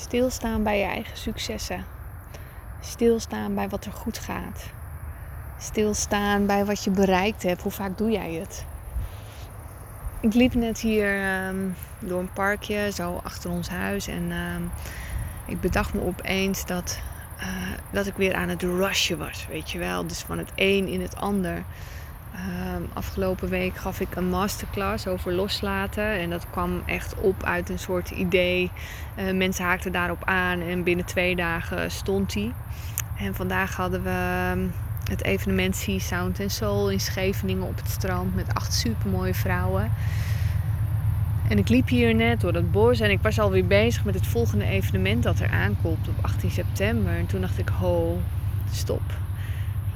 Stilstaan bij je eigen successen. Stilstaan bij wat er goed gaat. Stilstaan bij wat je bereikt hebt. Hoe vaak doe jij het? Ik liep net hier ehm, door een parkje, zo achter ons huis. En ehm, ik bedacht me opeens dat, uh, dat ik weer aan het rushen was. Weet je wel, dus van het een in het ander. Ehm, afgelopen week gaf ik een masterclass over loslaten. En dat kwam echt op uit een soort idee. Uh, mensen haakten daarop aan en binnen twee dagen stond die. En vandaag hadden we ehm, het evenement Sea Sound and Soul in Scheveningen op het strand met acht supermooie vrouwen. En ik liep hier net door het bos en ik was alweer bezig met het volgende evenement dat er aankomt op 18 september. En toen dacht ik, ho, stop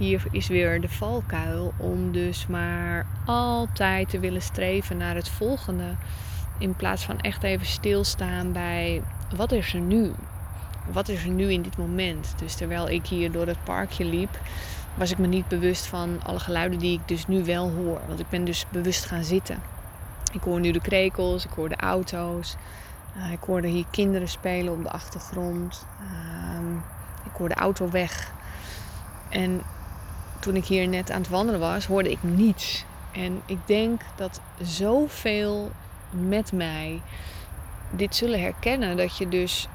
hier is weer de valkuil om dus maar altijd te willen streven naar het volgende. In plaats van echt even stilstaan bij wat is er nu? Wat is er nu in dit moment? Dus terwijl ik hier door het parkje liep, was ik me niet bewust van alle geluiden die ik dus nu wel hoor. Want ik ben dus bewust gaan zitten. Ik hoor nu de krekels, ik hoor de auto's. Uh, ik hoorde hier kinderen spelen op de achtergrond. Uh, ik hoor de auto weg. En toen ik hier net aan het wandelen was, hoorde ik niets. En ik denk dat zoveel met mij dit zullen herkennen. Dat je dus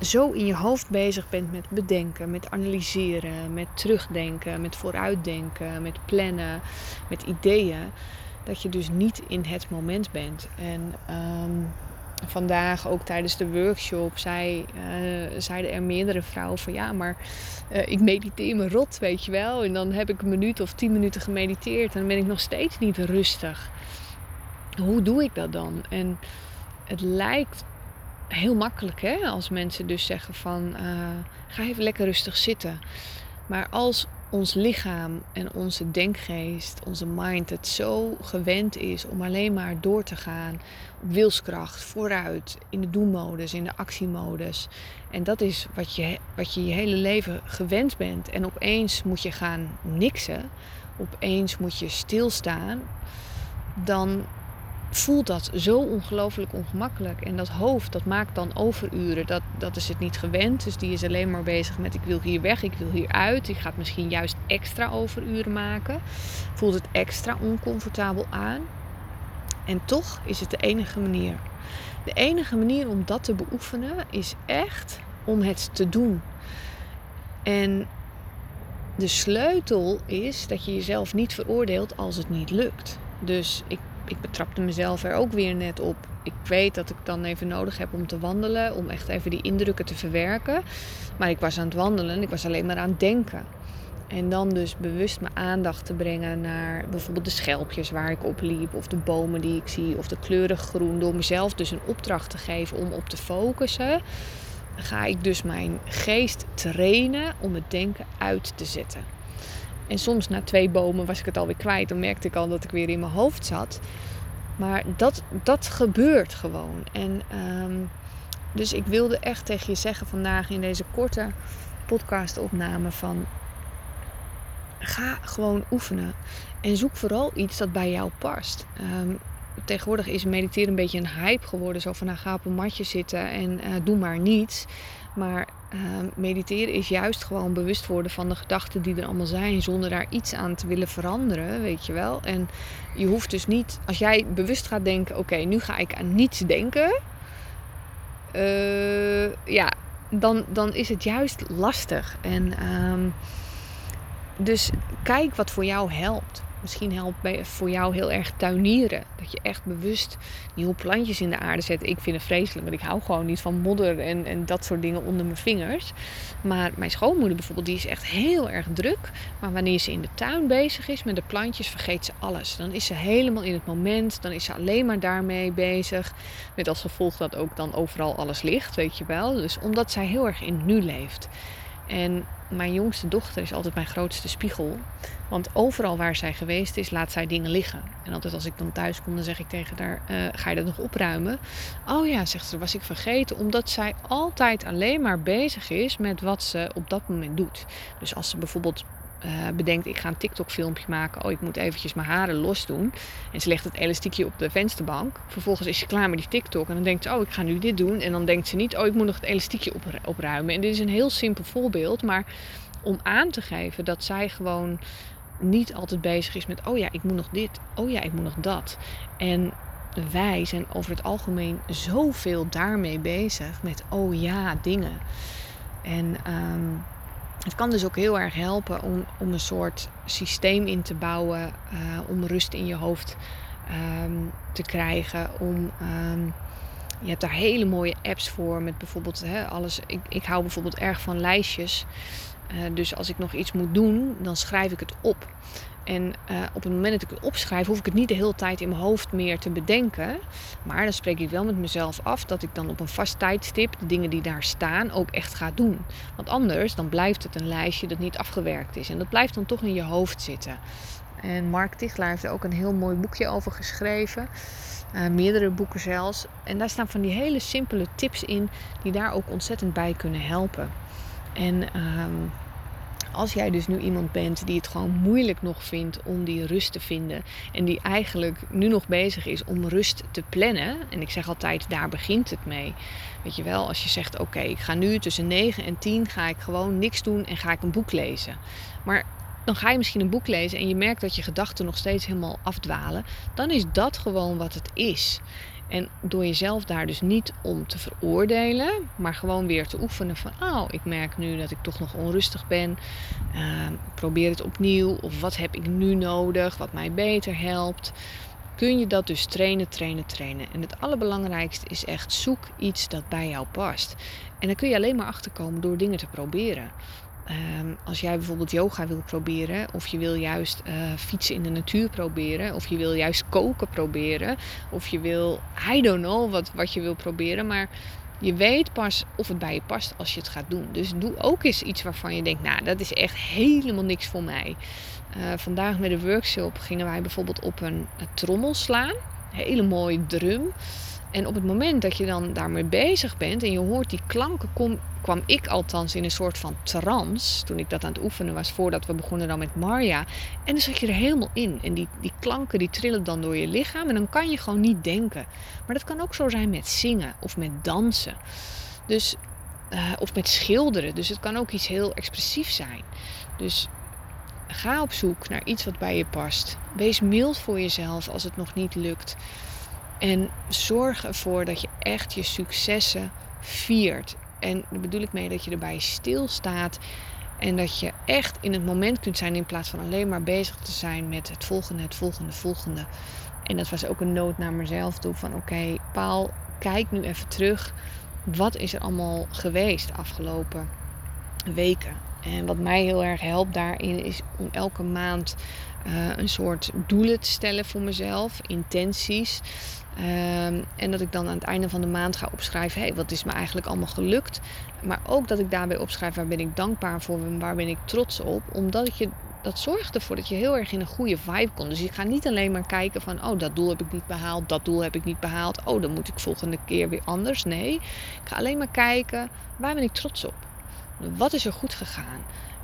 zo in je hoofd bezig bent met bedenken, met analyseren, met terugdenken, met vooruitdenken, met plannen, met ideeën. Dat je dus niet in het moment bent. En um, vandaag ook tijdens de workshop uh, zeiden er meerdere vrouwen van ja, maar uh, ik mediteer me rot, weet je wel. En dan heb ik een minuut of tien minuten gemediteerd en dan ben ik nog steeds niet rustig. Hoe doe ik dat dan? En het lijkt heel makkelijk hè, als mensen dus zeggen van uh, ga even lekker rustig zitten. Maar als ons lichaam en onze denkgeest, onze mind het zo gewend is om alleen maar door te gaan op wilskracht, vooruit, in de doelmodus, in de actiemodus. En dat is wat je, wat je je hele leven gewend bent. En opeens moet je gaan niksen, opeens moet je stilstaan, dan voelt dat zo ongelooflijk ongemakkelijk. En dat hoofd, dat maakt dan overuren. Dat, dat is het niet gewend. Dus die is alleen maar bezig met ik wil hier weg, ik wil hier uit. Die gaat misschien juist extra overuren maken. Voelt het extra oncomfortabel aan. En toch is het de enige manier. De enige manier om dat te beoefenen is echt om het te doen. En de sleutel is dat je jezelf niet veroordeelt als het niet lukt. Dus ik ik betrapte mezelf er ook weer net op. Ik weet dat ik dan even nodig heb om te wandelen, om echt even die indrukken te verwerken. Maar ik was aan het wandelen en ik was alleen maar aan het denken. En dan dus bewust mijn aandacht te brengen naar bijvoorbeeld de schelpjes waar ik op liep, of de bomen die ik zie, of de kleuren groen. Door mezelf dus een opdracht te geven om op te focussen, ga ik dus mijn geest trainen om het denken uit te zetten. En soms na twee bomen was ik het alweer kwijt. Dan merkte ik al dat ik weer in mijn hoofd zat. Maar dat, dat gebeurt gewoon. En ehm, dus ik wilde echt tegen je zeggen vandaag in deze korte podcastopname van ga gewoon oefenen. En zoek vooral iets dat bij jou past. Um, tegenwoordig is mediteren een beetje een hype geworden. Zo van nou, ga op een matje zitten en uh, doe maar niets. Maar uh, mediteren is juist gewoon bewust worden van de gedachten die er allemaal zijn, zonder daar iets aan te willen veranderen, weet je wel. En je hoeft dus niet, als jij bewust gaat denken, oké, nu ga ik aan niets denken, uh, ja, dan, dan is het juist lastig. En um, dus kijk wat voor jou helpt. Misschien helpt voor jou heel erg tuinieren. Dat je echt bewust nieuwe plantjes in de aarde zet. Ik vind het vreselijk, want ik hou gewoon niet van modder en, en dat soort dingen onder mijn vingers. Maar mijn schoonmoeder bijvoorbeeld, die is echt heel erg druk. Maar wanneer ze in de tuin bezig is met de plantjes, vergeet ze alles. Dan is ze helemaal in het moment. Dan is ze alleen maar daarmee bezig. Met als gevolg dat ook dan overal alles ligt, weet je wel. Dus omdat zij heel erg in het nu leeft. En mijn jongste dochter is altijd mijn grootste spiegel. Want overal waar zij geweest is, laat zij dingen liggen. En altijd als ik dan thuis kom, dan zeg ik tegen haar: uh, Ga je dat nog opruimen? Oh ja, zegt ze, was ik vergeten. Omdat zij altijd alleen maar bezig is met wat ze op dat moment doet. Dus als ze bijvoorbeeld bedenkt, ik ga een TikTok filmpje maken. Oh, ik moet eventjes mijn haren los doen. En ze legt het elastiekje op de vensterbank. Vervolgens is ze klaar met die TikTok. En dan denkt ze, oh, ik ga nu dit doen. En dan denkt ze niet, oh, ik moet nog het elastiekje op, opruimen. En dit is een heel simpel voorbeeld. Maar om aan te geven dat zij gewoon niet altijd bezig is met, oh ja, ik moet nog dit. Oh ja, ik moet nog dat. En wij zijn over het algemeen zoveel daarmee bezig met oh ja dingen. En ehm, het kan dus ook heel erg helpen om, om een soort systeem in te bouwen, uh, om rust in je hoofd ehm, te krijgen. Om, ehm, je hebt daar hele mooie apps voor met bijvoorbeeld hè, alles. Ik, ik hou bijvoorbeeld erg van lijstjes. Uh, dus als ik nog iets moet doen, dan schrijf ik het op. En uh, op het moment dat ik het opschrijf, hoef ik het niet de hele tijd in mijn hoofd meer te bedenken. Maar dan spreek ik wel met mezelf af dat ik dan op een vast tijdstip de dingen die daar staan ook echt ga doen. Want anders dan blijft het een lijstje dat niet afgewerkt is. En dat blijft dan toch in je hoofd zitten. En Mark Tichelaar heeft er ook een heel mooi boekje over geschreven. Uh, meerdere boeken zelfs. En daar staan van die hele simpele tips in die daar ook ontzettend bij kunnen helpen. En uh, als jij dus nu iemand bent die het gewoon moeilijk nog vindt om die rust te vinden. En die eigenlijk nu nog bezig is om rust te plannen. En ik zeg altijd, daar begint het mee. Weet je wel, als je zegt, oké, ik ga nu tussen 9 en 10 ga ik gewoon niks doen en ga ik een boek lezen. Maar dan ga je misschien een boek lezen en je merkt dat je gedachten nog steeds helemaal afdwalen. Dan is dat gewoon wat het is. En door jezelf daar dus niet om te veroordelen, maar gewoon weer te oefenen van, oh, ik merk nu dat ik toch nog onrustig ben. Uh, probeer het opnieuw. Of wat heb ik nu nodig, wat mij beter helpt. Kun je dat dus trainen, trainen, trainen. En het allerbelangrijkste is echt zoek iets dat bij jou past. En dan kun je alleen maar achterkomen door dingen te proberen. Ehm, als jij bijvoorbeeld yoga wil proberen, of je wil juist uh, fietsen in de natuur proberen, of je wil juist koken proberen, of je wil, I don't know wat, wat je wil proberen, maar je weet pas of het bij je past als je het gaat doen. Dus doe ook eens iets waarvan je denkt, nou, dat is echt helemaal niks voor mij. Uh, vandaag met de workshop gingen wij bijvoorbeeld op een, een trommel slaan, hele mooie drum. En op het moment dat je dan daarmee bezig bent en je hoort die klanken, kom, kwam ik althans in een soort van trance. Toen ik dat aan het oefenen was, voordat we begonnen dan met Marja. En dan zat je er helemaal in. En die, die klanken die trillen dan door je lichaam. En dan kan je gewoon niet denken. Maar dat kan ook zo zijn met zingen of met dansen. Dus, uh, of met schilderen. Dus het kan ook iets heel expressiefs zijn. Dus ga op zoek naar iets wat bij je past. Wees mild voor jezelf als het nog niet lukt. En zorg ervoor dat je echt je successen viert. En daar bedoel ik mee dat je erbij stilstaat. En dat je echt in het moment kunt zijn in plaats van alleen maar bezig te zijn met het volgende, het volgende, het volgende. En dat was ook een nood naar mezelf toe van oké, Paul, kijk nu even terug. Wat is er allemaal geweest de afgelopen weken? En wat mij heel erg helpt daarin is om elke maand uh, een soort doelen te stellen voor mezelf, intenties. Um, en dat ik dan aan het einde van de maand ga opschrijven: hé, hey, wat is me eigenlijk allemaal gelukt? Maar ook dat ik daarbij opschrijf waar ben ik dankbaar voor en waar ben ik trots op. Omdat je, dat zorgt ervoor dat je heel erg in een goede vibe komt. Dus je gaat niet alleen maar kijken van: oh, dat doel heb ik niet behaald, dat doel heb ik niet behaald. Oh, dan moet ik volgende keer weer anders. Nee, ik ga alleen maar kijken waar ben ik trots op? Wat is er goed gegaan?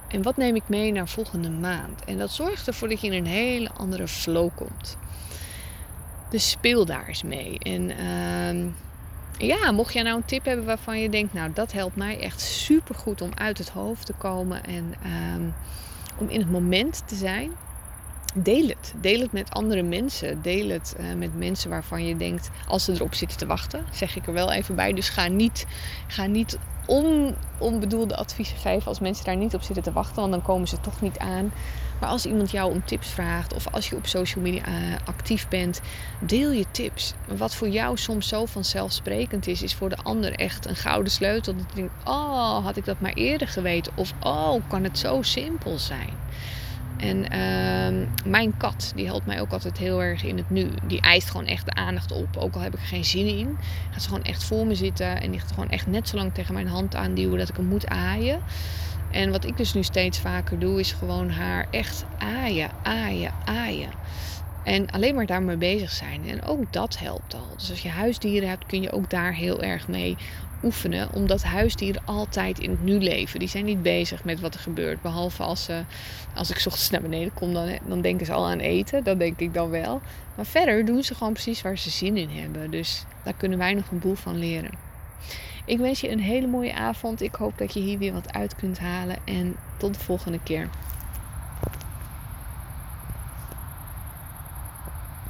En wat neem ik mee naar volgende maand? En dat zorgt ervoor dat je in een hele andere flow komt. Dus speel daar eens mee. En uh, ja, mocht jij nou een tip hebben waarvan je denkt, nou dat helpt mij echt super goed om uit het hoofd te komen en uh, om in het moment te zijn. Deel het. Deel het met andere mensen. Deel het uh, met mensen waarvan je denkt, als ze erop zitten te wachten, zeg ik er wel even bij. Dus ga niet, ga niet on, onbedoelde adviezen geven als mensen daar niet op zitten te wachten, want dan komen ze toch niet aan. Maar als iemand jou om tips vraagt of als je op social media uh, actief bent, deel je tips. Wat voor jou soms zo vanzelfsprekend is, is voor de ander echt een gouden sleutel. Dat je denkt, oh, had ik dat maar eerder geweten? Of, oh, kan het zo simpel zijn? En uh, mijn kat, die helpt mij ook altijd heel erg in het nu. Die eist gewoon echt de aandacht op. Ook al heb ik er geen zin in. Gaat ze gewoon echt voor me zitten. En die gaat gewoon echt net zo lang tegen mijn hand aanduwen dat ik hem moet aaien. En wat ik dus nu steeds vaker doe, is gewoon haar echt aaien, aaien, aaien. En alleen maar daarmee bezig zijn. En ook dat helpt al. Dus als je huisdieren hebt, kun je ook daar heel erg mee oefenen. Omdat huisdieren altijd in het nu leven. Die zijn niet bezig met wat er gebeurt. Behalve als, ze, als ik ochtends naar beneden kom, dan, dan denken ze al aan eten. Dat denk ik dan wel. Maar verder doen ze gewoon precies waar ze zin in hebben. Dus daar kunnen wij nog een boel van leren. Ik wens je een hele mooie avond. Ik hoop dat je hier weer wat uit kunt halen. En tot de volgende keer.